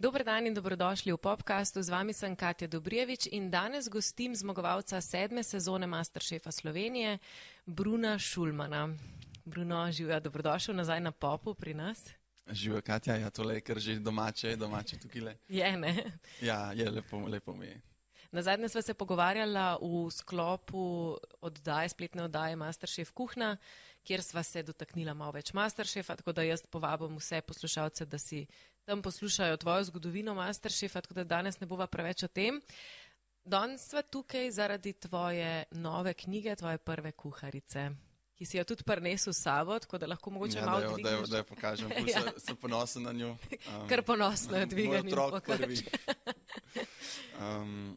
Dober dan in dobrodošli v podkastu. Z vami sem Katja Dobrjevič in danes gostim zmagovalca sedme sezone Masterchefa Slovenije, Bruna Šulmana. Bruno, živijo, dobrodošel nazaj na popu pri nas. Živijo, Katja, ja, tole je kar že domače, domače tukaj le. Je, ne? Ja, je lepo, lepo mi je. Na zadnje sva se pogovarjala v sklopu oddaje, spletne oddaje Masterchef Kuhna, kjer sva se dotaknila malo več Masterchefa, tako da jaz povabim vse poslušalce, da si tam poslušajo tvojo zgodovino Masterchefa, tako da danes ne bova preveč o tem. Danes sva tukaj zaradi tvoje nove knjige, tvoje prve kuharice, ki si jo tudi prinesel s sabo, tako da lahko mogoče Ja, malo jo, da, jo, dvigneš. da jo pokažem, ful Ja. sem, ponosen na njo. Um, Kar ponosno je dviganje. Moj otrok prvi. Um,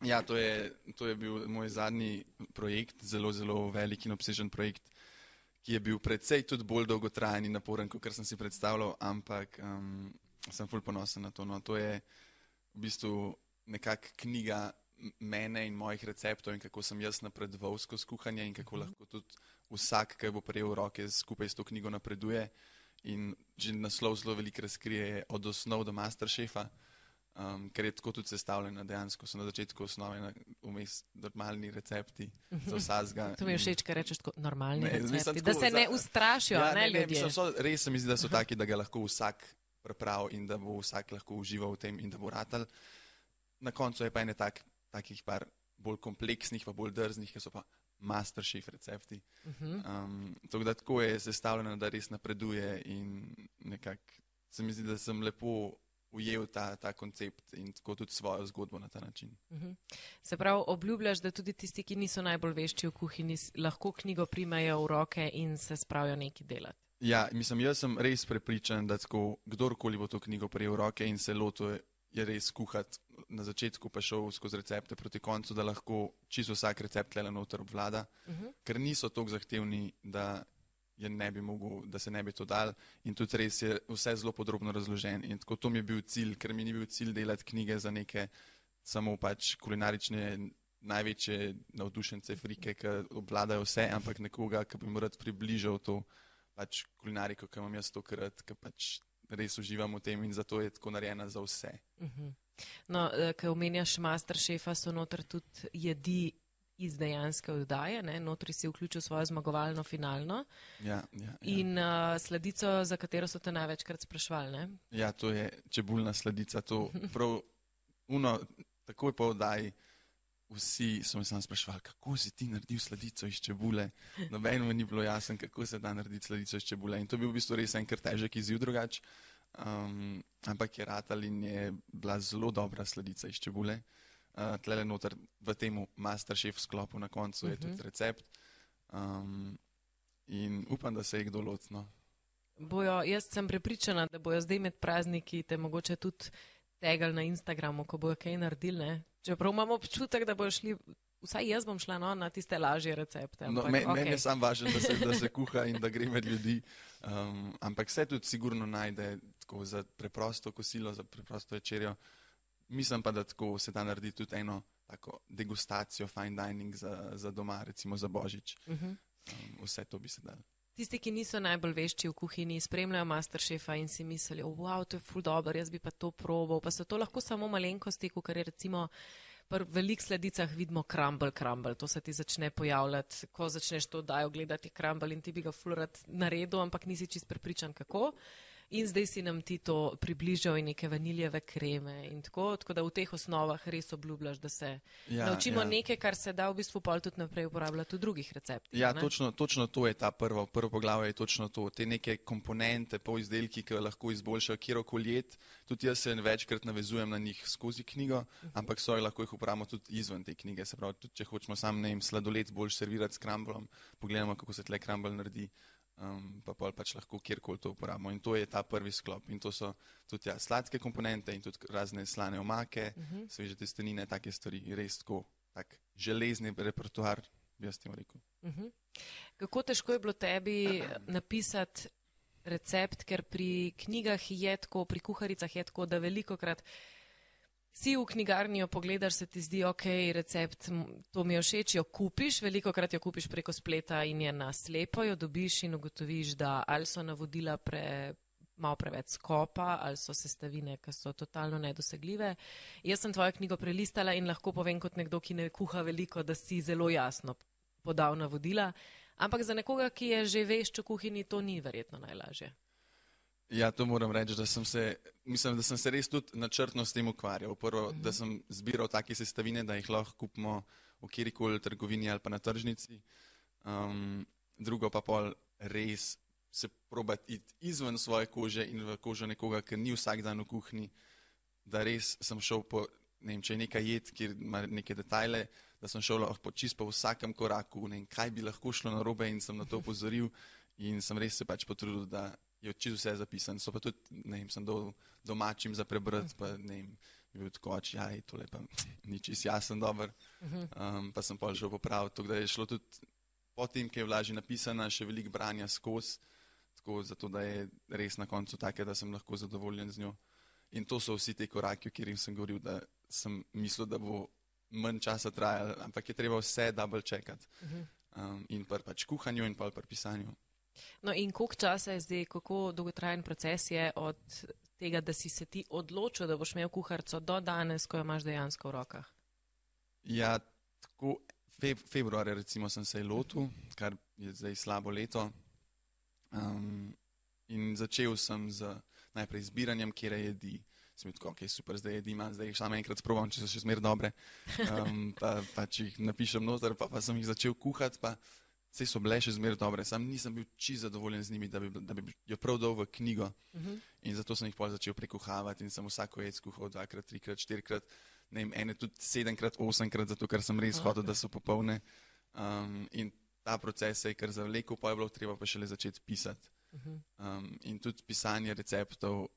ja, to je, to je bil moj zadnji projekt, zelo, zelo velik in obsežen projekt, ki je bil predvsej tudi bolj dolgotrajen in naporen, kot sem si predstavljal, ampak um, sem ful ponosen na to. No. To je v bistvu nekak knjiga mene in mojih receptov in kako sem jaz napredoval skozi kuhanje in kako lahko tudi vsak, ki bo prejel roke, skupaj s to knjigo napreduje. In že naslov zelo veliko razkrije od osnov do masterchefa, um, ker je tako tudi sestavljena. Dejansko so na začetku osnove, na- vmes normalni recepti za vsakega. To mi je všeč, kar rečeš tako normalni Ne, recepti, mislim, da tako se ne za- ustrašijo, Ja, ne, ne, ne, mislim, so, res se mi zdi, da so taki, da ga lahko vsak prepravi in da bo vsak lahko užival v tem in da bo ratal. Na koncu je pa ene tak, takih par bolj kompleksnih, pa bolj drznih, ki so pa masterchef recepti. Mhm. Um, tako da tako je sestavljeno, da res napreduje in nekako se mi zdi, da sem lepo ujel ta, ta koncept in tako tudi svojo zgodbo na ta način. Mhm. Se pravi, obljubljaš, da tudi tisti, ki niso najbolj vešči v kuhinji, lahko knjigo primejo v roke in se spravijo nekaj delati. Ja, mislim, jaz sem res prepričan, da tako kdorkoli bo to knjigo prejel v roke in se lotil je res kuhati, na začetku pa šel skozi recepte proti koncu, da lahko čisto vsak recept le noter obvlada, Mhm. ker niso tako zahtevni, da, ne bi mogel, da se ne bi to dal in tudi res je vse zelo podrobno razložen. In tako to mi je bil cilj, ker mi ni bil cilj delati knjige za neke samo pač kulinarične največje navdušence frike, ki obvladajo vse, ampak nekoga, ki bi mu rad približal to pač kulinariko, ki imam jaz tokrat, ki pač res uživam v tem in zato je tako narejena za vse. Mhm. No, ker omenjaš Masterchefa, so noter tudi jedi iz dejanske oddaje, ne? notri si vključil svojo zmagovalno finalno Ja, ja, ja. in uh, sladico, za katero so te največkrat sprašvali. Ne? ja, to je čebulna sladica. To prav, uno, takoj po oddaji. Vsi so me samo sprašvali, kako si ti naredil sladico iz čebule. Nobeno ni bilo jasno, kako se da narediti sladico iz čebule. In to je bil v bistvu res en kar težek izziv drugače. Um, ampak je ratal in je bila zelo dobra sladica iz čebule. Uh, Tlele noter v tem Masterchef sklopu na koncu je tudi recept. Um, in upam, da se je kdo lotno. Bojo, jaz sem prepričana, da bojo zdaj med prazniki te mogoče tudi tegali na Instagramu, ko bojo kaj naredili. Ne? Čeprav imam občutek, da bojo šli, vsaj jaz bom šla no, na tiste lažje recepte. No, ampak me, okay. Meni je sam važno, da se, da se kuha in da gre med ljudi. Um, ampak se tudi sigurno najde za preprosto kosilo, za preprosto večerjo. Mislim pa, da tako se da narediti tudi eno tako degustacijo, fine dining za, za doma, recimo za božič. Mhm. Um, vse to bi se dal. Tisti, ki niso najbolj vešči v kuhinji, spremljajo Masterchefa in si mislijo, wow, to je ful dobro, jaz bi pa to probal. Pa so to lahko samo malenkosti, kot je recimo pri velikih sladicah vidimo crumble, crumble. To se ti začne pojavljati, ko začneš to dajo gledati crumble in ti bi ga ful rad naredil, ampak nisi čist prepričan kako. In zdaj si nam ti to približal in neke vaniljeve kreme in tako, tako da v teh osnovah res obljubljaš, da se Ja, naučimo ja. nekaj, kar se da v bistvu pol tudi naprej uporabljati v drugih receptih. Ja, ne? točno, točno to je ta prvo, prvo poglavje, je točno to. Te neke komponente, po izdelki, ki lahko izboljšajo kjerkoli jed. Tudi jaz se večkrat navezujem na njih skozi knjigo, ampak so lahko jih uporabimo tudi izven te knjige. Se pravi, tudi če hočemo sam ne vem, sladoled bolj servirati s kramblom, pogledamo, kako se tle krambl naredi. Um, pa pol pač lahko kjerkoli to uporabimo. In to je ta prvi sklop. In to so tudi ja, sladke komponente in tudi razne slane omake, uh -huh. sveže testenine, take stvari, res tako, tak železni repertoar, bi jaz temu rekel. Mhm. Kako težko je bilo tebi napisati recept, ker pri knjigah je tako, pri kuharicah je tako, da veliko krat si v knjigarni jo pogledaš, se ti zdi, ok, recept, to mi je všeč, jo kupiš, veliko krat jo kupiš preko spleta in je na slepo, jo dobiš in ugotoviš, da ali so navodila pre, malo preveč skopa ali so sestavine, ki so totalno nedosegljive. Jaz sem tvojo knjigo prelistala in lahko povem kot nekdo, ki ne kuha veliko, da si zelo jasno podal navodila. Ampak za nekoga, ki je že veš, če kuhinji, to ni verjetno najlažje. Ja, to moram reči, da sem se, mislim, da sem se res tudi načrtno s tem ukvarjal. Prvo, mm -hmm. da sem zbiral take sestavine, da jih lahko kupimo v kjerkoli trgovini ali pa na tržnici. Um, drugo pa pol res se probati iti izven svoje kože in v kožo nekoga, ki ni vsak dan v kuhinji, da res sem šel po, ne vem, če je nekaj jed, kjer ima neke detajle, da sem šel lahko čisto po vsakem koraku, ne vem, kaj bi lahko šlo na robe in sem na to upozoril in sem res se pač potrudil, da je čisto vse zapisano. So pa tudi, ne vem, sem do, domačim za prebrati, pa ne vem, je bil tako oči, ja, to lepa, ni čist jasen, dober. Um, pa sem pa že popravil, tako da je šlo tudi po tem, ki je vlažje napisana, še veliko branja skozi, tako zato, da je res na koncu take, da sem lahko zadovoljen z njo. In to so vsi te koraki, o katerih sem govoril, da sem mislil, da bo manj časa trajalo, ampak je treba vse double čekati. Um, in pa pač kuhanju in pa pri pisanju. No in koliko časa je zdaj, kako dolgotrajen proces je od tega, da si se ti odločil, da boš imel kuharico do danes, ko jo imaš dejansko v rokah? Ja, tako fe, februarja recimo sem se lotil, kar je zdaj slabo leto. Um, in začel sem z najprej zbiranjem, kje jedi. Sem tako, ok, super, zdaj jedi, zdaj jih samo enkrat provam, če so še zmer dobre. Um, pa, pa če jih napišem noter, pa, pa sem jih začel kuhati. Vse so bile še zmeraj dobre, sam nisem bil čisto zadovoljen z njimi, da bi, da bi jo prav dal v knjigo. Uh -huh. In zato sem jih pol začel prekuhavati in sem vsako jed skuhal dvakrat, trikrat, štirikrat, ne vem, ene tudi sedemkrat, osemkrat, zato ker sem res okay. hotel, da so popolne. Um, in ta proces se je kar zavlekel, pa je bilo treba pa šele začeti pisati. Uh -huh. um, in tudi pisanje receptov,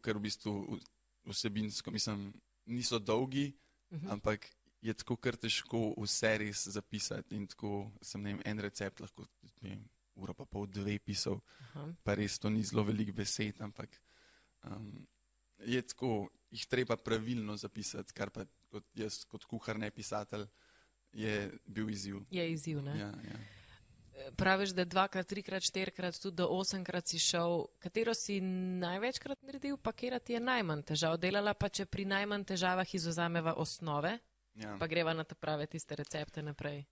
kar v bistvu vsebinsko, mislim, niso dolgi, uh -huh. ampak je tako kar težko vse res zapisati. In tako sem vem, en recept lahko vem, uro pa pol dve pisal, Aha. pa res to ni zelo velik besed, ampak um, je tako, jih treba pravilno zapisati, kar pa kot jaz, kot kuhar, ne pisatelj, je bil izziv. Je izziv, ne? Ja, ja. Praviš, da dvakrat, trikrat, štirikrat, tudi do osemkrat si šel. Katero si največkrat naredil, pa kera ti je najmanj težav? Delala pa, če pri najmanj težavah izuzameva osnove, ja. pa greva na te prave tiste recepte naprej.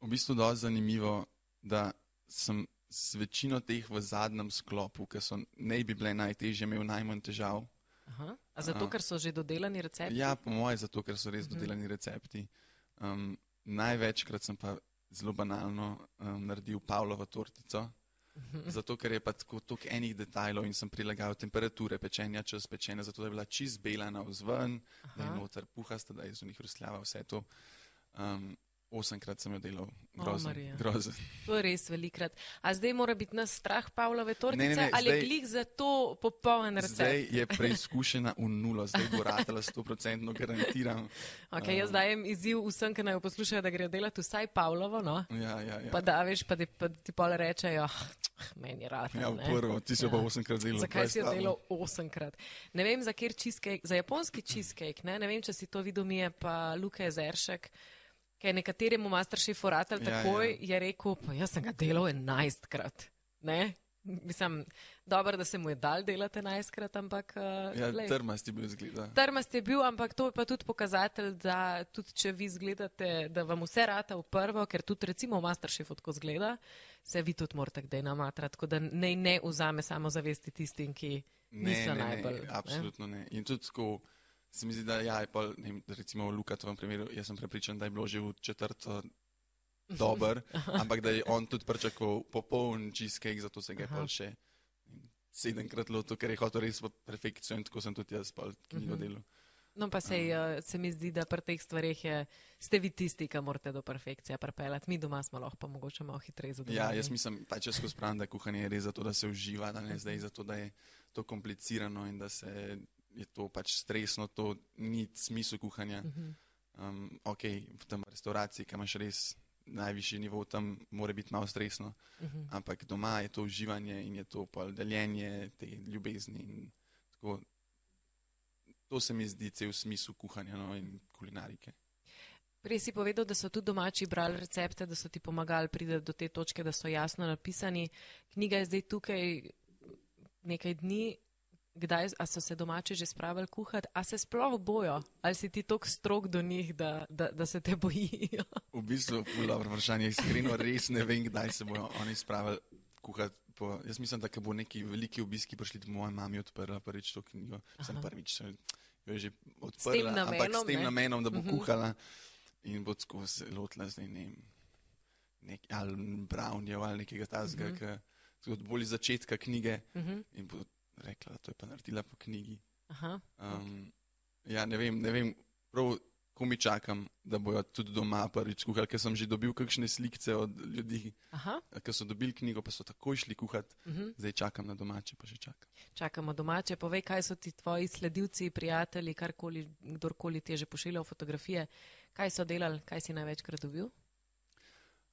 V bistvu je dosti zanimivo, da sem s večino teh v zadnjem sklopu, ki so ne bi bile najtežje, imel najmanj težav. Aha. A zato, ker so že dodelani recepti? Ja, po mojem, zato, ker so res uh mhm. -huh. dodelani recepti. Um, največkrat sem pa zelo banalno um, naredil Pavlovo tortico. Zato, ker je pa tako toliko enih detajlov in sem prilagal temperature pečenja, čas pečenja, zato da je bila čist bela na vzven, da je noter puhasta, da je z njih rusljava vse to. Um, Osemkrat sem jo delal, grozen. Oh, grozen. To je res velikrat. A zdaj mora biti nas strah Pavlove tortice ne, ne, ne, ali zdaj, klik za to popoln recept? Zdaj je preizkušena v nulo, zdaj bo ratala 100% garantiram. Ok, jaz um, dajem izziv vsem, ki naj jo poslušajo, da grejo delati vsaj Pavlovo, no? Ja, ja, ja. Pa da veš, pa ti, pa ti pol rečejo, ah, meni je rad. Ja, prvo, ti si ja. pa osemkrat delal. Zakaj si jo delal osemkrat? Ne vem, za cheesecake, za japonski cheesecake, ne, ne vem, če si to videl, mi je pa Luka Ezeršek. Ker nekateremu masterchef oratelj ja, takoj ja. je rekel, pa jaz sem ga delal enajstkrat. Mislim, dobro, da se mu je dal delati enajstkrat, ampak. Uh, ja, trmast je bil zgled. Trmast je bil, ampak to je pa tudi pokazatelj, da tudi če vi zgledate, da vam vse rata v prvo, ker tudi recimo masterchef tako zgleda, se vi tudi morate kdaj namatrati, tako da ne, ne vzame samo zavesti tistim, ki ne, niso ne, najbolj. Ne, absolutno ne. ne. In tudi tako se mi zdi, da ja, je pol, ne, recimo v Lukatovem primeru, jaz sem prepričan, da je bilo že v četrto dober, ampak da je on tudi pričakoval popoln cheesecake, zato se ga je pol še sedemkrat lotil, ker je hotel res v perfekcijo in tako sem tudi jaz pol knjigo delal. No, pa se, um, se mi zdi, da pri teh stvarih je, ste vi tisti, ki morate do perfekcije pripeljati. Mi doma smo lahko pa mogoče malo hitreje zadovoljni. Ja, jaz mislim, da če skozi pravim, da kuhanje je res zato, da se uživa, da ne zdaj zato, da je to komplicirano in da se je to pač stresno, to ni smisel kuhanja. Um, ok, v tem restauraciji, ki imaš res najvišji nivo, tam mora biti malo stresno, uh -huh. ampak doma je to uživanje in je to deljenje te ljubezni. Tako, to se mi zdi cel smisel kuhanja no, in kulinarike. Prej si povedal, da so tudi domači brali recepte, da so ti pomagali priti do te točke, da so jasno napisani. Knjiga je zdaj tukaj, nekaj dni, kdaj, so se domači že spravili kuhati, a se sploh bojo, ali si ti tako strok do njih, da, da, da se te bojijo? V bistvu, dobro vprašanje, iskreno res ne vem, kdaj se bojo oni spravili kuhati. Po, jaz mislim, da bo neki veliki obiski prišli, da bo moja mama odprla prvič to knjigo. Sem prvič jo je že odprla, namenom, ampak s tem ne? namenom, da bo Mhm. kuhala in bo skozi se lotila zdaj ne nek, ali brownjev ali nekega tazga, Mhm. ki od bolj iz začetka knjige Mhm. in bo rekla, da to je pa naredila po knjigi. Aha. Um, ja, ne vem, ne vem, prav ko mi čakam, da bojo tudi doma prvič kuhali, ker sem že dobil kakšne slikce od ljudi, Aha. ki so dobili knjigo, pa so takoj šli kuhati. Mhm. Zdaj čakam na domače, pa še čakam. Čakamo domače. Povej, kaj so ti tvoji sledilci, prijatelji, karkoli, kdorkoli ti je že pošiljal fotografije, kaj so delali, kaj si največkrat dobil?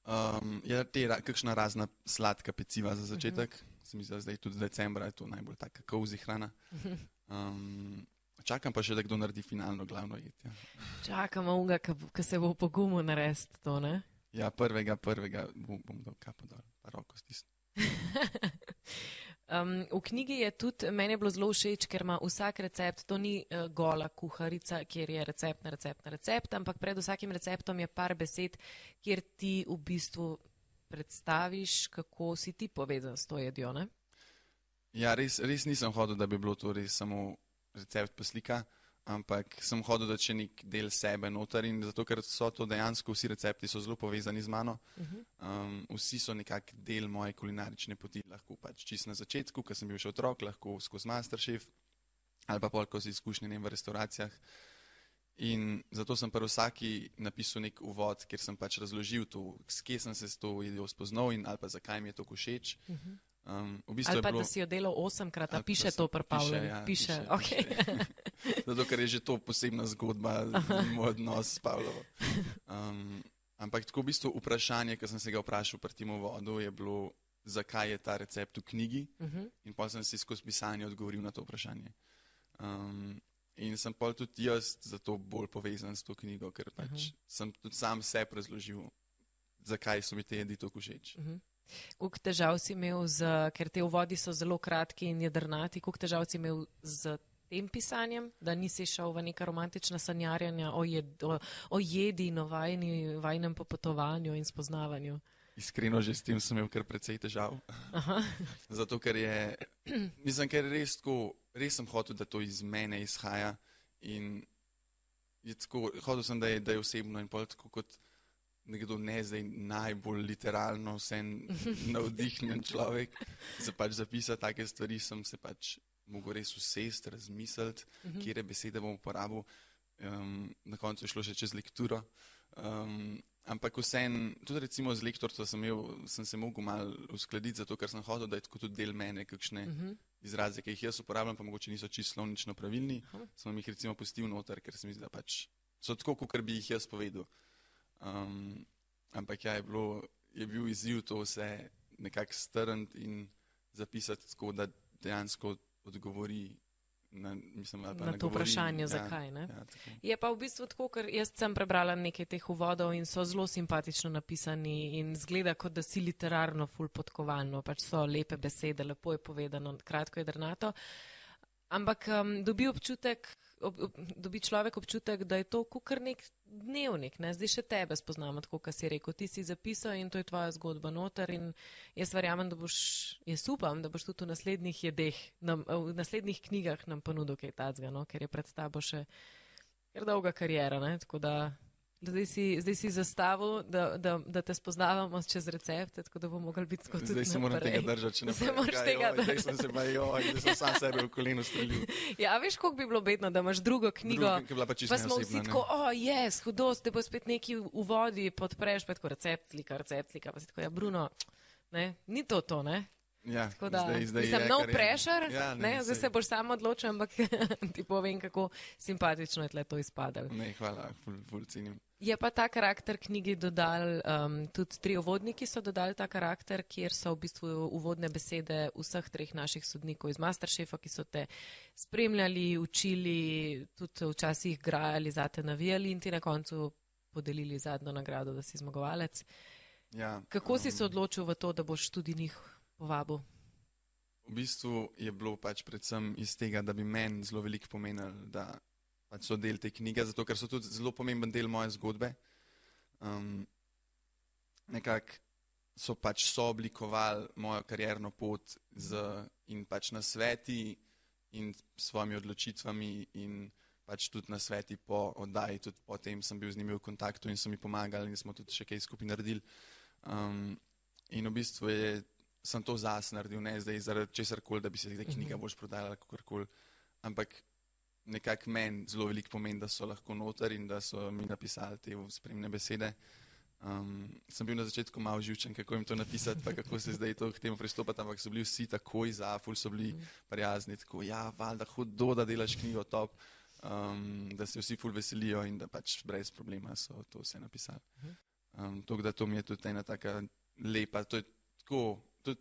Um, ja, te, ra- kakšna razna sladka peciva za začetek, uh -huh. Se mi zdi, da zdaj tudi decembra je to najbolj taka kozi hrana. Um, čakam pa še, da kdo naredi finalno glavno jed. Ja, Čakamo unga, ki se bo po gumu narediti to, ne? ja prvega, prvega bom, bom dal kapo dol, pa roko stisnil. Um, v knjigi je tudi, meni je bilo zelo všeč, ker ima vsak recept, to ni uh, gola kuharica, kjer je recept na recept na recept, ampak pred vsakim receptom je par besed, kjer ti v bistvu predstaviš, kako si ti povezan s to jedjo. Ne? Ja, res, res nisem hodil, da bi bilo to res samo recept pa slika, ampak sem hodil, da če nek del sebe noter in zato, ker so to dejansko vsi recepti so zelo povezani z mano. Uh -huh. Um, vsi so nekak del moje kulinarične poti, lahko pač čist na začetku, ko sem bil še otrok, lahko skozi Masterchef ali pa pol skozi izkušnje ne vem, v restauracijah. In zato sem pri vsaki napisal nek uvod, kjer sem pač razložil to, s kje sem se s to jedjo spoznal in ali pa zakaj mi je to všeč. Uh -huh. Um, v bistvu Ali pa bilo, da si jo delal osemkrat, a Ali pa piše to prepavljeno. piše, ja, piše, piše, okay. Zato, ker je že to posebna zgodba, moj odnos s Pavlovo. Um, ampak tako v bistvu vprašanje, ki sem se ga vprašal pri tem uvodu, je bilo, zakaj je ta recept v knjigi uh -huh. in pa sem si skozi pisanje odgovoril na to vprašanje. Um, in sem pa tudi jaz zato bolj povezan s to knjigo, ker pač uh Mhm. -huh. sem tudi sam sebi razložil, zakaj so mi te jedi tako všeč. Uh -huh. Koliko težav si imel, z, ker te uvodi so zelo kratki in jedrnati, koliko težav si imel z tem pisanjem, da nisi šel v neka romantična sanjarjanja o, jed, o, o jedi in o vajni, vajnem popotovanju in spoznavanju? Iskreno, že s tem sem imel kar precej težav. Zato, ker je, mislim, ker je res tako, res sem hotel, da to iz mene izhaja. In je tako, hotel sem, da je, da je osebno in pol tako kot nekdo ne zdaj najbolj literalno vse navdihnjen človek, za pač zapisati take stvari, sem se pač mogel res usest, razmisliti, Mhm. kje besede bom uporabil. Um, na koncu je šlo še čez lekturo. Um, ampak vsem, tudi recimo z lektorstvo sem, imel, sem se mogel malo uskladiti, zato ker sem hodil, da je tako tudi del mene, kakšne Uh -huh. izraze, ki jih jaz uporabljam, pa mogoče niso čisto slovnično pravilni. Aha. Sem jih recimo pustil noter, ker se mi zdi, da pač so tako, kot bi jih jaz povedal. Um, ampak ja, je, bilo, je bil izziv to vse nekako strniti in zapisati tako, da dejansko odgovori na, mislim, pa Na to nagovori, vprašanje, zakaj, ne? Ja, tako. Je pa v bistvu tako, ker jaz sem prebrala nekaj teh uvodov in so zelo simpatično napisani in zgleda, kot da si literarno ful podkovano, pač so lepe besede, lepo je povedano, kratko je drnato. Ampak um, dobi občutek, ob, ob, dobi človek občutek, da je to kar nek dnevnik, ne? zdaj še tebe spoznamo, tako kot si rekel, ti si zapisal in to je tvoja zgodba noter jaz verjamem, da boš, jaz upam, da boš tudi v naslednjih jedeh, nam, v naslednjih knjigah nam ponudil kaj tazga, no? ker je pred tabo še kar dolga karijera, ne? tako da zdaj si, zdaj si zastavil, da, da, da te spoznavamo čez recepte, tako da bo mogel biti tako tudi Zdaj se moram tega držati, če ne Se moraš tega Zdaj sem se pa joj, zdaj sem sam sebe v koleno streljil. Ja, veš, koliko bi bilo bedno, da imaš drugo knjigo. Druga, pa Pa smo vsi ne. tako, o, jes, hudost, te bo spet neki uvodi, podpreš, pa tako recept, slika, recept, slika, pa si tako, ja, Bruno, ne, ni to to, ne. Ja, Tako da, zdaj, zdaj no kar je. pressure, Ja, ne, zdaj saj- se boš sam odločil, ampak ti povem, kako simpatično je tle to izpadalo. Ne, hvala, ful, ful cenim. Je pa ta karakter knjigi dodal, um, tudi tri uvodniki so dodali ta karakter, kjer so v bistvu uvodne besede vseh treh naših sodnikov iz Masterchefa, ki so te spremljali, učili, tudi včasih grajali, zate navijali in ti na koncu podelili zadnjo nagrado, da si zmagovalec. Ja, Kako si um, se odločil v to, da boš tudi njih povabil? v bistvu je bilo pač predvsem iz tega, da bi meni zelo veliko pomenilo, da pač so del te knjige, zato ker so tudi zelo pomemben del moje zgodbe. Um, Nekako so pač sooblikovali mojo karjerno pot z, in pač na sveti in s svojimi odločitvami in pač tudi na sveti po oddaji, tudi potem sem bil z njimi v kontaktu in so mi pomagali in smo tudi še kaj skupaj naredili. Um, in v bistvu je, sem to zase naredil, ne zdaj zaradi česar koli, da bi se zdaj knjiga bolj prodajala, kakorkoli. Ampak nekako meni zelo veliko pomeni, da so lahko noter in da so mi napisali te spremne besede. Um, sem bil na začetku malo živčen, kako jim to napisati, pa kako se zdaj to k temu pristopati, ampak so bili vsi takoj za, ful so bili prijazni, tako ja, valjda hudo, da delaš knjigo top, um, da se vsi ful veselijo in da pač brez problema so to vse napisali. Um, to, da to mi je tudi ena taka lepa, to je tako, to je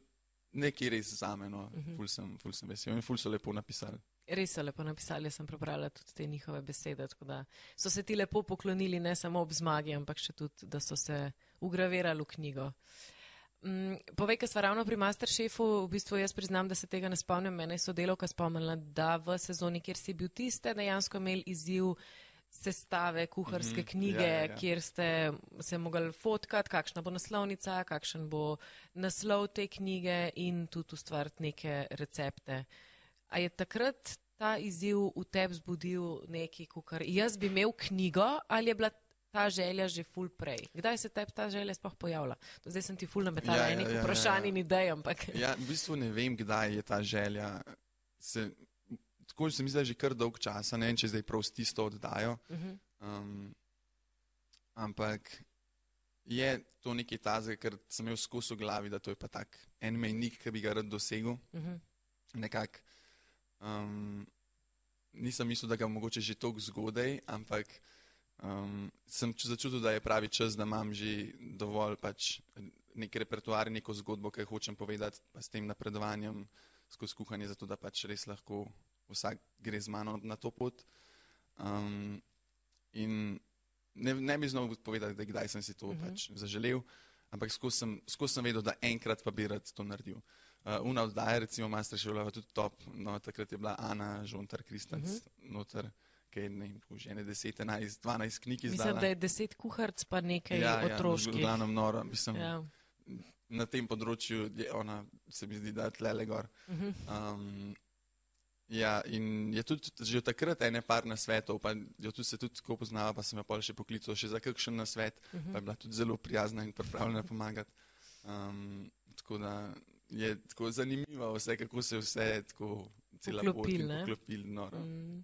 nekaj res za me, no, ful sem, ful sem vesel in ful so lepo napisali. Res so lepo napisali, sem prebrala tudi te njihove besede, tako da so se ti lepo poklonili ne samo ob zmagi, ampak še tudi, da so se ugravirali v knjigo. Mm, povej, ker smo ravno pri Masterchefu, v bistvu jaz priznam, da se tega ne spomnim, mene je sodelovka spomnila, da v sezoni, kjer si bil tiste, dejansko imel izziv sestave kuharske Mhm, knjige, ja, ja, ja. kjer ste se mogli fotkati, kakšna bo naslovnica, kakšen bo naslov te knjige in tudi ustvariti neke recepte. A je takrat ta izziv v tebi zbudil neki, kar jaz bi imel knjigo ali je bila ta želja že ful prej? Kdaj se tebi ta želja sploh pojavlja? To Zdaj sem ti ful nametala Ja, ja, enih ja, ja, vprašanj ja. in idej, ampak. Ja, v bistvu ne vem, kdaj je ta želja. Se, tako se mi zdi, da že kar dolg časa, ne vem, če zdaj prav s tisto oddajo. Mhm. Um, ampak je to nekaj tazga, ker sem imel skozi v glavi, da to je pa tak en mejnik, ki bi ga rad dosegel. Mhm. Nekako um, nisem mislil, da ga mogoče že tako zgodaj, ampak um, sem začutil, da je pravi čas, da imam že dovolj pač nek repertoar, neko zgodbo, ki jo hočem povedati, pa s tem napredovanjem skozi kuhanje, zato da pač res lahko vsak gre z mano na to pot. Um, in ne, ne bi znal povedati, da kdaj sem si to uh -huh. pač zaželel, ampak skozi sem, skozi sem vedel, da enkrat pa bi rad to naredil. Uh, una oddaja, recimo Master Šola, tudi top, no takrat je bila Ana Žontar Kristanc uh -huh. noter, ki je ne že ene 10, 11, 12 knjig izdala. Mislim, da je deset kuharc pa nekaj ja, ja, otroških. v glavnem noro, mislim, ja. Ja. na tem področju je ona, se mi zdi, da je tlele gor. Mhm. Um, ja, in je tudi že od takrat ene par na svetov, pa jo tudi se tudi tako poznava, pa sem jo pol še poklical še za kakšen na svet, uh -huh. pa je bila tudi zelo prijazna in pripravljena pomagati. Um, tako da je tako zanimivo vse, kako se vse tako cela pot Poklopil, in ne? poklopil, noro. Mm.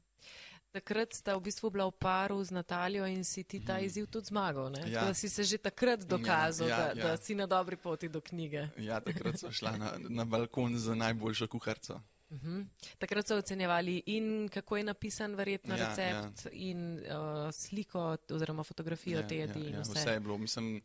Takrat sta v bistvu bila v paru z Natalijo in si ti ta izziv tudi zmagal. Ne? Mhm. Ja. Ja. Da si se že takrat dokazal, Ja, ja, ja, da, ja. da si na dobri poti do knjige. Ja, takrat so šla na, na balkon za najboljšo kuharco. Mhm. Takrat so ocenjevali in kako je napisan verjetno Ja, recept ja. in uh, sliko oziroma fotografijo te jedi in ja, vse. vse je bilo. Mislim,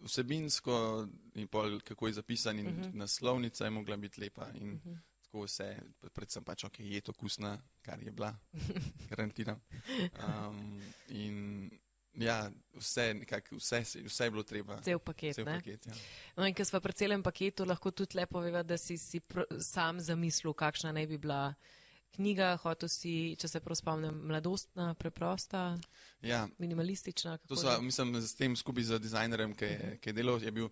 vsebinsko in pol, kako je zapisan in uh Mhm. -huh. naslovnica je mogla biti lepa in uh -huh. tako vse, predvsem pač, ok, je to kusna, kar je bila, garantiram. Um, in ja, vse, nekako, vse, se- vse je bilo treba. Cel paket. Cel ne? paket ja. No, in ker smo pri celem paketu, lahko tudi lepo poveva, da si, si pr sam zamislil, kakšna naj bi bila knjiga. Hotel si, če se prav spomnim, mladostna, preprosta, ja, minimalistična. To so, mislim, s tem skupaj z dizajnerjem, ki je, ki je delal, je bil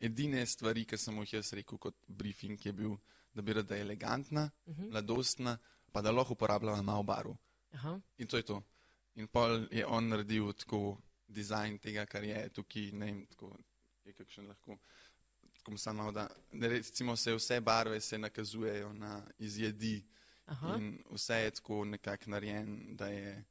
edine stvari, ki sem jih jaz rekel kot briefing, je bil, da bi rad, da je elegantna, uh -huh. mladostna, pa da lahko uporabljava malo barv. Aha. In to je to. In pol je on naredil tako dizajn tega, kar je tukaj, ne vem, tako je kakšen lahko. Tako samo da, da recimo se vse barve se nakazujejo na izjedi Aha. in vse je tako nekako narejen, da je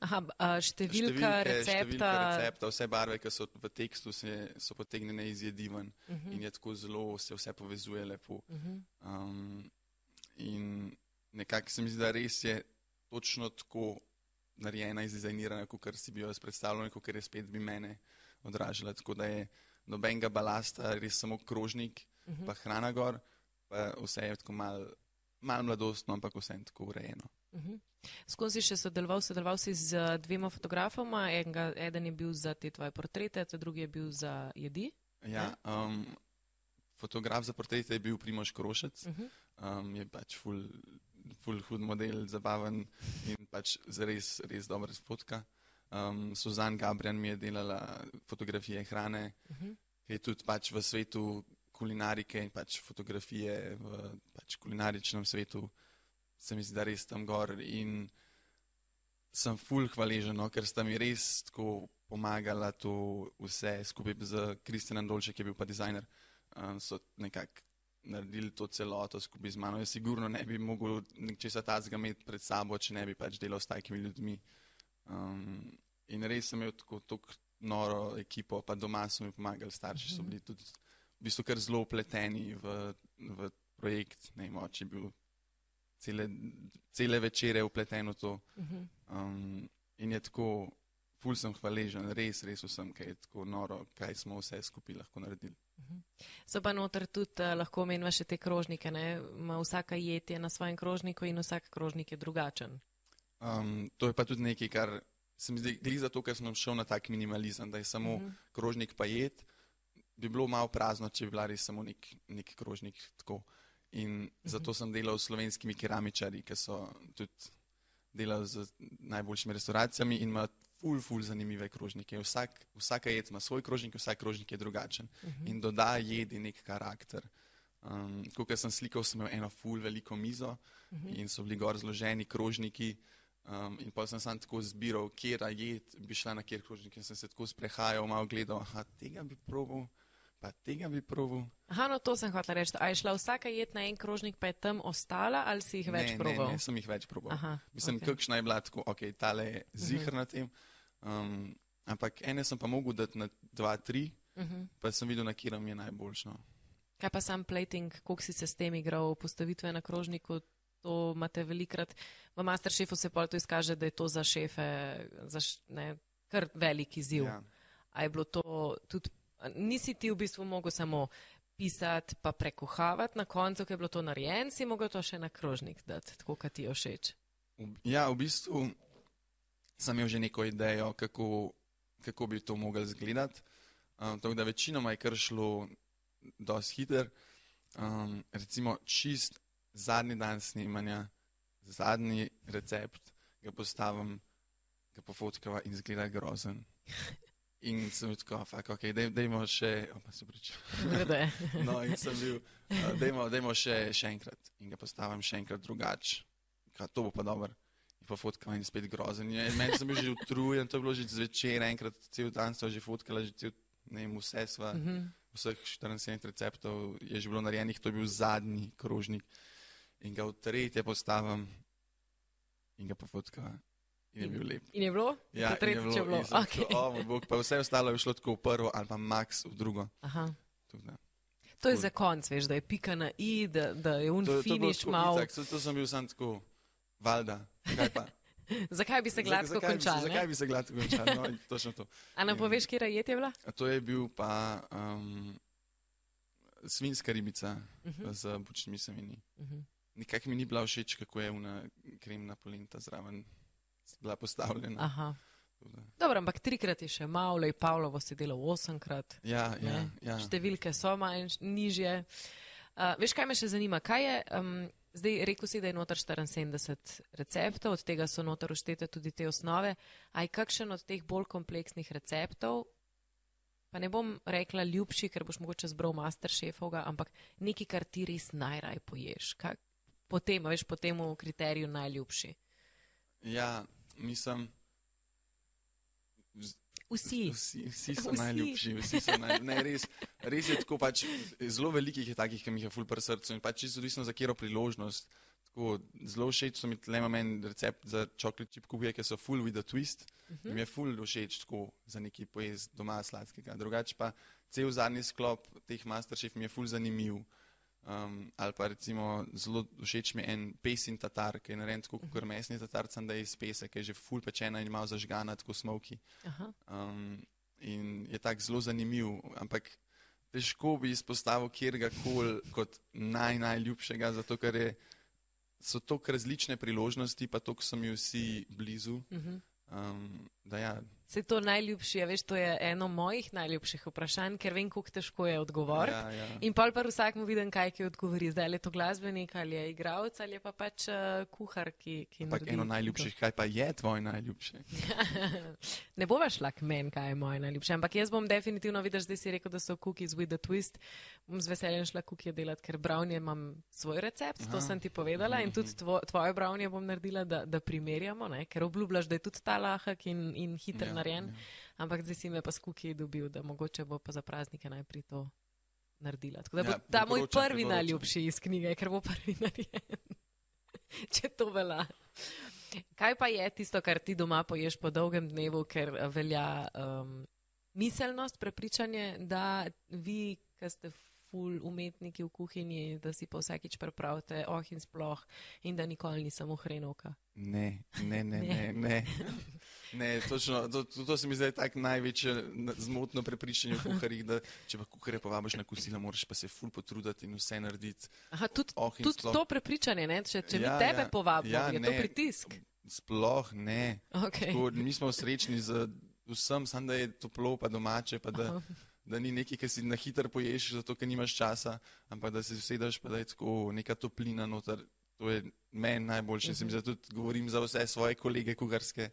Aha, a, številka recepta. številka recepta, vse barve, ki so v tekstu, se, so potegnjene iz jedi ven uh. -huh. in je tako zelo, se vse povezuje lepo. Uh Mhm. -huh. um, in nekako se mi zdi, da res je točno tako narejena in dizajnirana, kot si bi jo jaz predstavljal, kot je spet bi mene odražala. Tako da je nobenega balasta, res samo krožnik, uh Mhm. -huh. pa hrana gor, pa vse je tako mal, mal mladostno, ampak vse je tako urejeno. Mhm. Skozi si še sodeloval, sodeloval si z uh, dvema fotografoma, enega, eden je bil za te tvoje portrete, drugi je bil za jedi. Ja, um, fotograf za portrete je bil Primoš Krošec, Uh -huh. um, je pač ful, ful hud model, zabaven in pač res, res dober fotka. Um, Suzan Gabriel mi je delala fotografije hrane, Uh -huh. ki je tudi pač v svetu kulinarike in pač fotografije v pač kulinaričnem svetu, se mi zdi, da res tam gor. In sem ful hvaležen, no, ker sta mi res tako pomagala to vse skupaj z Kristjanom Dolče, ki je bil pa dizajner. Um, so nekako naredili to celoto skupaj z mano. Jaz sigurno ne bi mogel česa tazga imeti pred sabo, če ne bi pač delal s takimi ljudmi. Um, in res sem imel tako, tako noro ekipo, pa doma so mi pomagali, starši so bili tudi v bistvu kar zelo upleteni v, v projekt. Ne vem, oče je bil cele, cele večere upleten v to. Uh -huh. Um, in je tako, ful sem hvaležen, res, res vsem, kaj je tako noro, kaj smo vse skupaj lahko naredili. So pa noter tudi uh, lahko omenjava še te krožnike. Ne? Ma Vsaka jed je na svojem krožniku in vsak krožnik je drugačen. Um, to je pa tudi nekaj, kar se mi zdi, glede zato, ker sem šel na tak minimalizem, da je samo uh Mhm. -huh. krožnik pa jed, bi bilo malo prazno, če bi bila res samo nek, nek krožnik tako. In -huh. zato sem delal s slovenskimi keramičarji, ki so tudi delali z najboljšimi restauracijami in ima ful, ful zanimive krožnike. Vsak, vsaka jed ima svoj krožnik, vsak krožnik je drugačen uh -huh. in doda jedi nek karakter. Um, Ko sem slikal, sem imel eno ful veliko mizo uh -huh. in so bili gor zloženi krožniki. Um, in pa sem sam tako zbiral, kje jed, bi šla na kjer krožnik in sem se tako sprehajal, malo gledal, aha, tega bi proval, pa tega bi proval. Aha, no to sem hotel reči. A je šla vsaka jed na en krožnik, pa je tam ostala ali si jih več ne, proval? Ne, ne, sem jih več proval. Aha, Mislim, okay. kakšna je bila tako, ok, tale je zihr na tem. Um, ampak ene sem pa mogel dati na dva, tri, Uh -huh. pa sem videl, na kjer mi je najboljšno. Kaj pa sam plating, koliko si se s tem igral, postavitve na krožniku, to imate velikrat. V Masterchefu se pol to izkaže, da je to za šefe za ne, kar velik izziv. Ja. A je bilo to tudi, nisi ti v bistvu mogel samo pisati pa prekuhavati na koncu, ko je bilo to narejen, si mogel to še na krožnik dati, tako kot ti je všeč. Ja, v bistvu sem imel že neko idejo, kako, kako bi to mogel izgledati. Um, tako da večinoma je kar šlo dosti hiter. Um, recimo čist zadnji dan snemanja, zadnji recept, ga postavim, ga pofotkava in zgleda grozen. In sem bil tako, fuck, ok, dej, dejmo še, opa se priča. Grde. No, in sem bil, uh, dejmo, dejmo še, še enkrat in ga postavim še enkrat drugače. To bo pa dobro. In pa fotkam in spet grozen. In meni sem bil že utrujen, to je bilo že zvečer, enkrat cel dan sem že fotkala, že cel, ne vem, vse sva, uh -huh. vseh 74 receptov je že bilo narejenih, to je bil zadnji krožnik. In ga v tretje postavim in ga pofotkam. In je bil lep. In je bilo? Ja, in je tretjič bilo, je bilo. Okay. tako, "O, moj bog, pa vse ostalo je šlo tako v prvo ali pa max v drugo. Aha. Tako da. To je za konc, veš, da je pika na i, da, da je un To, to, je bilo finish tako mal. itak, to, to sem bil sam tako, valjda. Zakaj bi se gladko zakaj, končal? Bi se, ne? zakaj bi se gladko končal? No, točno to. A nam poveš, kje je bila? To je bil pa um, svinska ribica uh Mhm. -huh. z bučnimi semeni. Mhm. Nikak mi ni bila všeč, kako je una kremna polenta zraven bila postavljena. Aha. Dobro, ampak trikrat je še malo, in Pavlovo si delal osemkrat. Ja, ja, Ne? ja. Številke so manj nižje. Uh, veš, kaj me še zanima? Kaj je, um, zdaj rekel si, da je noter 74 receptov, od tega so noter uštete tudi te osnove. A je kakšen od teh bolj kompleksnih receptov, pa ne bom rekla ljubši, ker boš mogoče zbral masterchefovga, ampak nekaj, kar ti res najraj poješ? Kaj, potem, a veš, po tem kriteriju najljubši. ja, mislim. Vsi. Vsi, vsi so Vsi. najljubši, vsi so naj, ne, res, res je tako, pač, zelo velikih je takih, ki mi je ful pri srcu in pač čisto odvisno za kjero priložnost. Tako, zelo všeč so mi tle meni recept za chocolate chip cookie, ki so full with a twist. Uh -huh. Mi je full všeč tako za neki pojez doma sladkega. Drugače pa cel zadnji sklop teh masterchef mi je full zanimiv. Um, ali pa recimo zelo všeč mi je en pesin tatar, ki je narejen tako kot mesni tatar, sem da je iz pesa, ki je že full pečena in malo zažgana, tako smoky. Aha. Um, in je tako zelo zanimiv, ampak težko bi izpostavil kjerga koli kot naj, najljubšega, zato ker je, so tako različne priložnosti, pa tako so mi vsi blizu. Um, da ja, Se to najljubši, ja, veš, to je eno mojih najljubših vprašanj, ker vem, kako težko je odgovoriti. Ja, ja. In pol pa vsakmu vidim, kaj ki odgovori. Zdaj je to glasbenik ali je igralec ali je pa pač uh, kuhar, ki, ki Ampak naredi eno to. najljubših, kaj pa je tvoj najljubši? ne bova šla k meni, kaj je moje najljubše, ampak jaz bom definitivno videla, zdaj si rekel, da so cookies with a twist. Bom z veseljem šla kukije delati, ker brownje imam svoj recept, to Aha. sem ti povedala in tudi tvo, tvoje brownje bom naredila, da, da primerjamo, ne? ker obljubljaš, da je tudi ta lahek in, in hiter Ja, narejen. ja. Ampak zdaj si me pa s kukiji dobil, da mogoče bo pa za praznike najprej to naredila. Tako da bo Ja, ta moj prvi priporočam. najljubši iz knjige, ker bo prvi narejen. Če to velja. Kaj pa je tisto, kar ti doma poješ po dolgem dnevu, ker eh, velja um, miselnost, prepričanje, da vi, ki ste ful umetniki v kuhinji, da si pa vsakič prepravite oh in sploh in da nikoli ni samo hrenovka. Ne, ne, ne, Ne. ne. ne. Ne, točno, to, to, to se mi zdaj tako največje na- zmotno prepričanje v kuharjih, da če pa kuharje povabiš na kosilo, moraš pa se ful potruditi in vse narediti. Aha, tudi, Oh, sploh- to prepričanje, ne? če, če Ja, mi tebe ja, povabimo, ja, je to ne. pritisk. Sploh ne. Okay. Tako, mi smo srečni z vsem, samo da je toplo, pa domače, pa da, Aha. da ni nekaj, ki si na hitro poješ, zato ker nimaš časa, ampak da se usedeš, pa da je tako neka toplina noter. To je meni najboljše. Mhm. -huh. Tudi govorim za vse svoje kolege kugarske,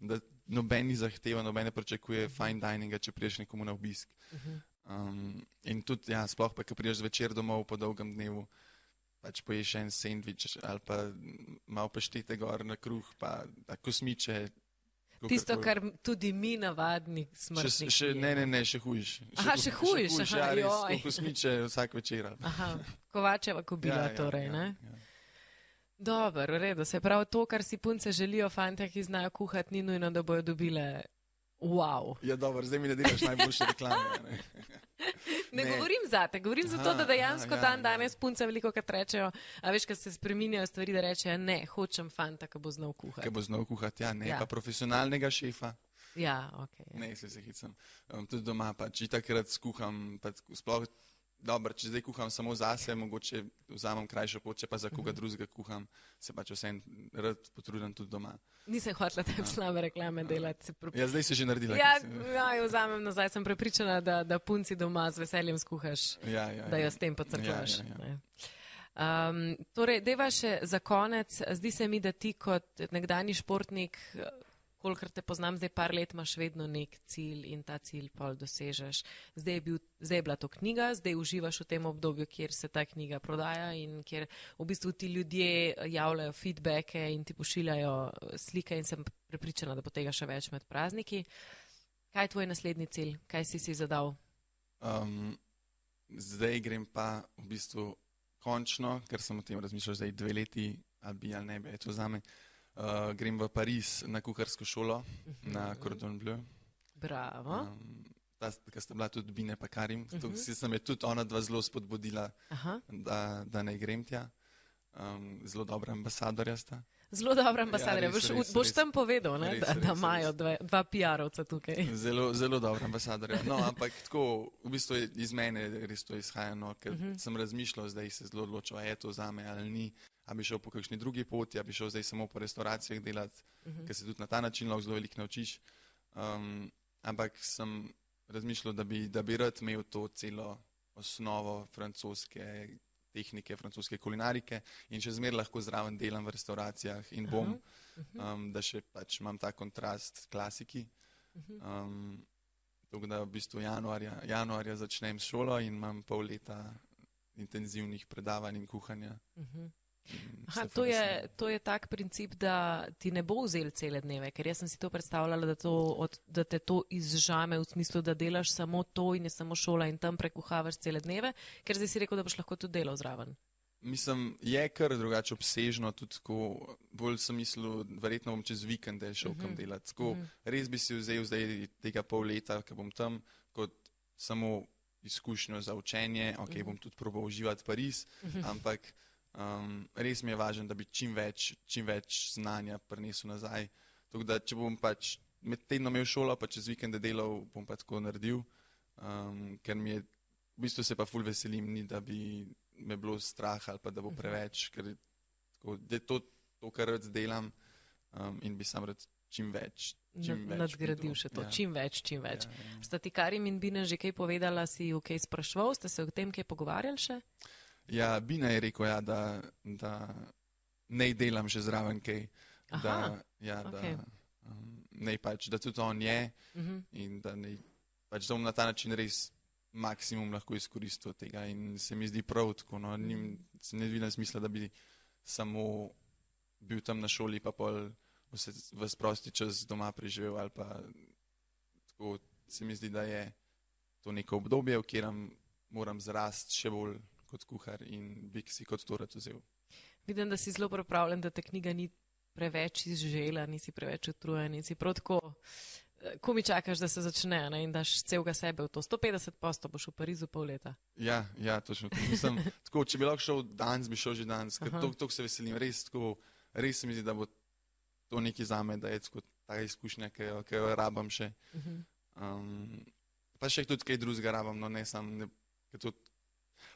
da noben ni zahteva, noben ne pričakuje fine dininga, če priješ nekomu na obisk. Um, in tudi, ja, sploh pa, ko priješ zvečer domov po dolgem dnevu, pač poješ en sendvič ali pa malo paštete gor na kruh, pa da kosmiče. Tisto, kar tudi mi navadni Še, smrtniki. še, ne, ne, ne, še hujš. Aha, še hujš, aha, ja, res, kosmiče vsak večer. Aha, Kovačeva kobila Ja, ja, torej, ja, ne? ja. Dobro, v redu. Se pravi, to, kar si punce želijo, fante, ki znajo kuhati, ni nujno, da bojo dobile. Wow. Ja, dobro, zdaj mi ne delaš najboljše reklame. Ne? Ne, Ne. govorim za te, govorim Aha, da dejansko aha, ja, dan ja. danes punce veliko krat rečejo, a veš, ko se spreminjajo stvari, da rečejo, ne, hočem fanta, ki bo znal kuhati. bo znal kuhati, ja, ne, Ja. pa profesionalnega šefa. Ja, ok. Ja. Ne, se se hicam. Um, tudi doma, pa če takrat skuham, pa sploh, dobro, če zdaj kuham samo zase, mogoče vzamem krajšo pot, če pa za Mhm. koga drugega kuham, se pač vsem rad potrudim tudi doma. Nisem hotela te slabe reklame delati. se pre- Ja, zdaj si že naredila. Ja, si- ja, jo vzamem nazaj, sem prepričana, da, da punci doma z veseljem skuhaš. ja, ja, da ja. jo s tem podcrklaš. Ja, ja, ja. Um, torej, deva še za konec. Zdi se mi, da ti kot nekdani športnik, kolikor te poznam, zdaj par let imaš vedno nek cilj in ta cilj pol dosežeš. Zdaj je, bil, zdaj je bila to knjiga, zdaj uživaš v tem obdobju, kjer se ta knjiga prodaja in kjer v bistvu ti ljudje javljajo feedbacke in ti pošiljajo eh, slike in sem prepričana, da bo tega še več med prazniki. Kaj je tvoj naslednji cilj? Kaj si si zadal? Um, zdaj grem pa v bistvu končno, ker sem o tem razmišljal zdaj dve leti, ali bi ali ne bi, je to zame. Uh, grem v Pariz na kuharsko šolo, na Cordon Bleu. Bravo. Um, ta, ki sta bila tudi Bine pa Karim. Uh Mhm. -huh. sem je tudi ona dva zelo spodbudila, Aha. da, da ne grem tja. Um, zelo dobra ambasadorja sta. Zelo dobra ambasadorja. Ja, res, boš, res, boš res. tam povedal, ne, Res, da, da res, imajo res. dve, dva PR-ovca tukaj. Zelo, zelo dobra ambasadorja. No, ampak tako, v bistvu iz mene res to izhaja, no, ker uh Mhm. -huh. sem razmišljal, zdaj se zelo odločil, je to za me ali ni. A bi šel po kakšni drugi poti, a bi šel zdaj samo po restauracijah delati, uh Mhm. -huh. ker se tudi na ta način lahko zelo veliko naučiš. Um, ampak sem razmišljal, da bi, da bi rad imel to celo osnovo francoske tehnike, francoske kulinarike in še zmeraj lahko zraven delam v restauracijah in bom, um, da še pač imam ta kontrast s klasiki. Um, tako da v bistvu januarja, januarja začnem šolo in imam pol leta intenzivnih predavanj in kuhanja. Mhm. In Aha, se to, je, to je tak princip, da ti ne bo vzel cele dneve, ker jaz sem si to predstavljala, da, to, od, da te to izžame v smislu, da delaš samo to in je samo šola in tam prekuhavaš cele dneve, ker zdaj si rekel, da boš lahko tudi delal zraven. Mislim, je kar drugače obsežno, tudi tako, bolj sem mislil, verjetno bom čez vikende šel kam delati. Tako, res bi si vzel zdaj tega pol leta, ki bom tam, kot samo izkušnjo za učenje, ok, bom tudi probal uživati Pariz, ampak um, res mi je važno, da bi čim več, čim več znanja prinesel nazaj. Tako da, če bom pač med tednom imel šolo, pa čez vikende delal, bom pa tako naredil, um, ker mi je, v bistvu se pa ful veselim, ni da bi me bilo strah ali pa da bo preveč, ker tako, je to, to, kar rad delam um, in bi sam rad čim več. Čim več nadgradil še to, Ja. čim več, čim več. Ja, ja. Sta ti Karim in Bina že kaj povedala, si jo kaj sprašval, ste se o tem kaj pogovarjali še? Ja, Bina je rekel, ja, da, da ne delam še zraven kaj. Da, Aha, ja, da, okej. um, ne pač, da tudi on je Mhm. in da, ne, pač, da bom na ta način res maksimum lahko izkoristil tega. In se mi zdi prav tako. No, nim, ne vidim smisla, da bi samo bil tam na šoli, pa pol vse v prosti čas doma preživel. ali Pa, tako se mi zdi, da je to neko obdobje, v katerem moram zrasti še bolj kot kuhar in bi si kot to rad vzel. Vidim, da si zelo pripravljen, da te knjiga ni preveč izžela, nisi preveč utrujen, nisi prav tako. eh, Ko mi čakaš, da se začne ne, in daš celega sebe v to. 150 posto boš v Parizu pol leta. Ja, ja točno. tako. Mislim, tako, če bi lahko šel danes, bi šel že danes, ker Aha. to, to se veselim. Res, tako, res se mi zdi, da bo to nekaj za me, da je tako ta izkušnja, ki jo, ki jo rabam še. Mhm. Um, pa še tudi kaj drugega rabam, no ne sam, ne, ker tudi,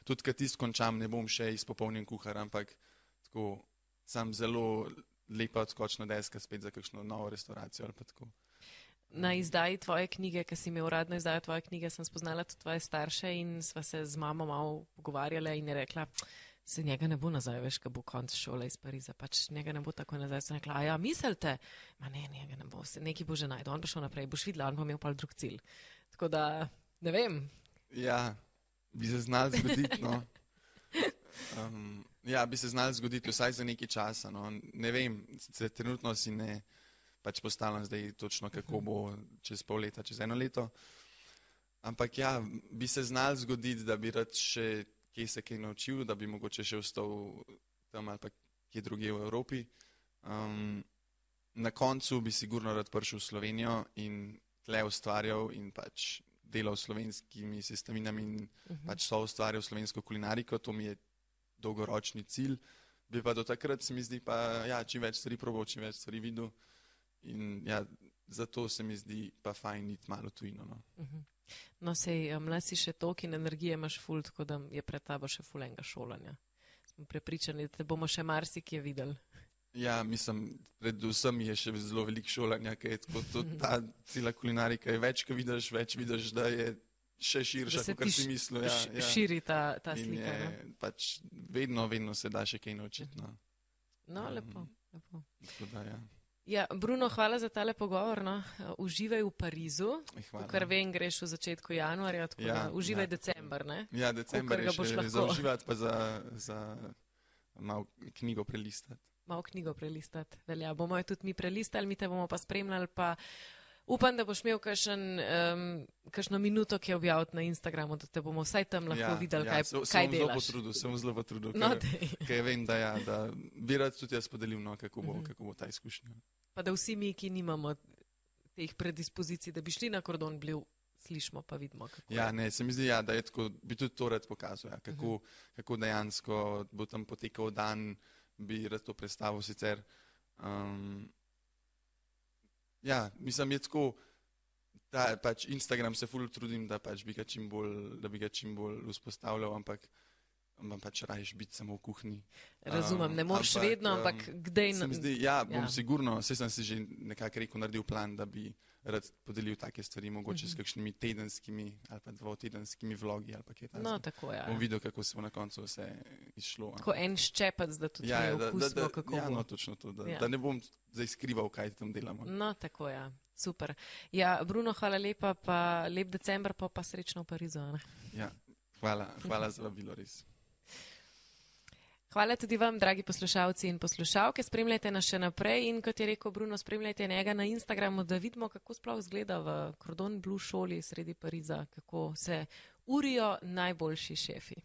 tudi kad tisto končam, ne bom še izpopolnjen kuhar, ampak tako, sam zelo lepa odskočna deska spet za kakšno novo restauracijo ali pa tako. Na izdaji tvoje knjige, ki si imel uradno izdajo tvoje knjige, sem spoznala tudi tvoje starše in sva se z mamo malo pogovarjala in je rekla, se njega ne bo nazaj, veš, ko bo konc šole iz Pariza, pač njega ne bo tako nazaj. Sem rekla, a ja, mislite, ma ne, njega ne bo, se neki bo že najdel, on bo šel naprej, boš videla, on bo imel pa drug cilj. Tako da, ne vem, Ja, bi se znal zgoditi. No. Um, ja, bi se znal zgoditi vsaj za nekaj časa. No. Ne vem, se trenutno si ne pač postavljam zdaj točno, kako bo čez pol leta, čez eno leto. Ampak ja, bi se znal zgoditi, da bi rad še kje se kaj naučil, da bi mogoče še ostal tam ali pa kje druge v Evropi. Um, na koncu bi sigurno rad prišel v Slovenijo in tle ustvarjal in pač delal s slovenskimi sestavinami in Mhm. pač so ustvarjal slovensko kulinariko, to mi je dolgoročni cilj. Bi pa do takrat se mi zdi pa, ja, čim več stvari probal, čim več stvari videl. In ja, zato se mi zdi pa fajn iti malo tujino. No. Mhm. No, sej, mlad si še tok in energije imaš ful, tako da je pred tabo še ful enega šolanja. Smo prepričani, da te bomo še marsikje videli. Ja, mislim, predvsem je še zelo veliko šolanja, ker je tako, to, ta cela kulinarika je več, ko vidiš, več vidiš, da je še širša, kot si mislil. Ja, ja. Širi ta, ta In slika. je, No, pač vedno, vedno se da še kaj naučiti. No. no lepo. lepo. Da, ja. Ja, Bruno, hvala za tale pogovor. No. Uživaj v Parizu, Hvala. kar vem, greš v začetku januarja, tako Ja, da uživaj ja. december. Ne? Ja, december Kolikor je še za uživati, pa za, za malo knjigo prelistati. Malo knjigo prelistati. Velja, bomo jo tudi mi prelistali, mi te bomo pa spremljali. Pa upam, da boš imel kakšen, um, kakšno minuto, ki je objaviti na Instagramu, da te bomo vsaj tam lahko videli, kaj, se, kaj zelo delaš. potrudil, se bom zelo potrudil, No, ker, ker vem, da, ja, da bi rad tudi jaz podelil, no, kako, bo, Mhm. kako bo ta izkušnja. pa da vsi mi, ki nimamo teh predispozicij, da bi šli na kordon bliv, slišimo pa vidimo, Ja, je. ne, se mi zdi, ja, da je tako, bi tudi to rad pokazal, ja, kako, Mhm. kako dejansko bo tam potekal dan, bi rad to predstavil sicer. Um, ja, mislim, je tako, da pač Instagram se ful trudim, da, pač bi ga čim bolj, da bi ga čim bolj vzpostavljal, ampak imam pač rajš biti samo v kuhinji. Razumem, ne moreš ampak, vedno, ampak kdaj na- zdi, ja, bom ja. ja. sigurno, vse sem si že nekako rekel, naredil plan, da bi rad podelil take stvari, mogoče Mhm. s kakšnimi tedenskimi ali pa dvotedenskimi vlogi ali pa kaj takega. No, tako je. Bom videl, kako se bo na koncu vse izšlo. Tako en ščepec, da tudi ja, ja, da, da, okusimo, da, kako ja, bo. no, točno to, da, Ja. ja. da ne bom zdaj skrival, kaj tam delamo. No, tako je. Ja. Super. Ja, Bruno, hvala lepa, pa lep december, pa, pa srečno v Parizu. a ne? Ja, hvala, hvala za vabilo, res. Hvala tudi vam, dragi poslušalci in poslušalke. Spremljajte nas še naprej in kot je rekel Bruno, spremljajte njega na Instagramu, da vidimo, kako sploh izgleda v Cordon Blue šoli sredi Pariza, kako se urijo najboljši šefi.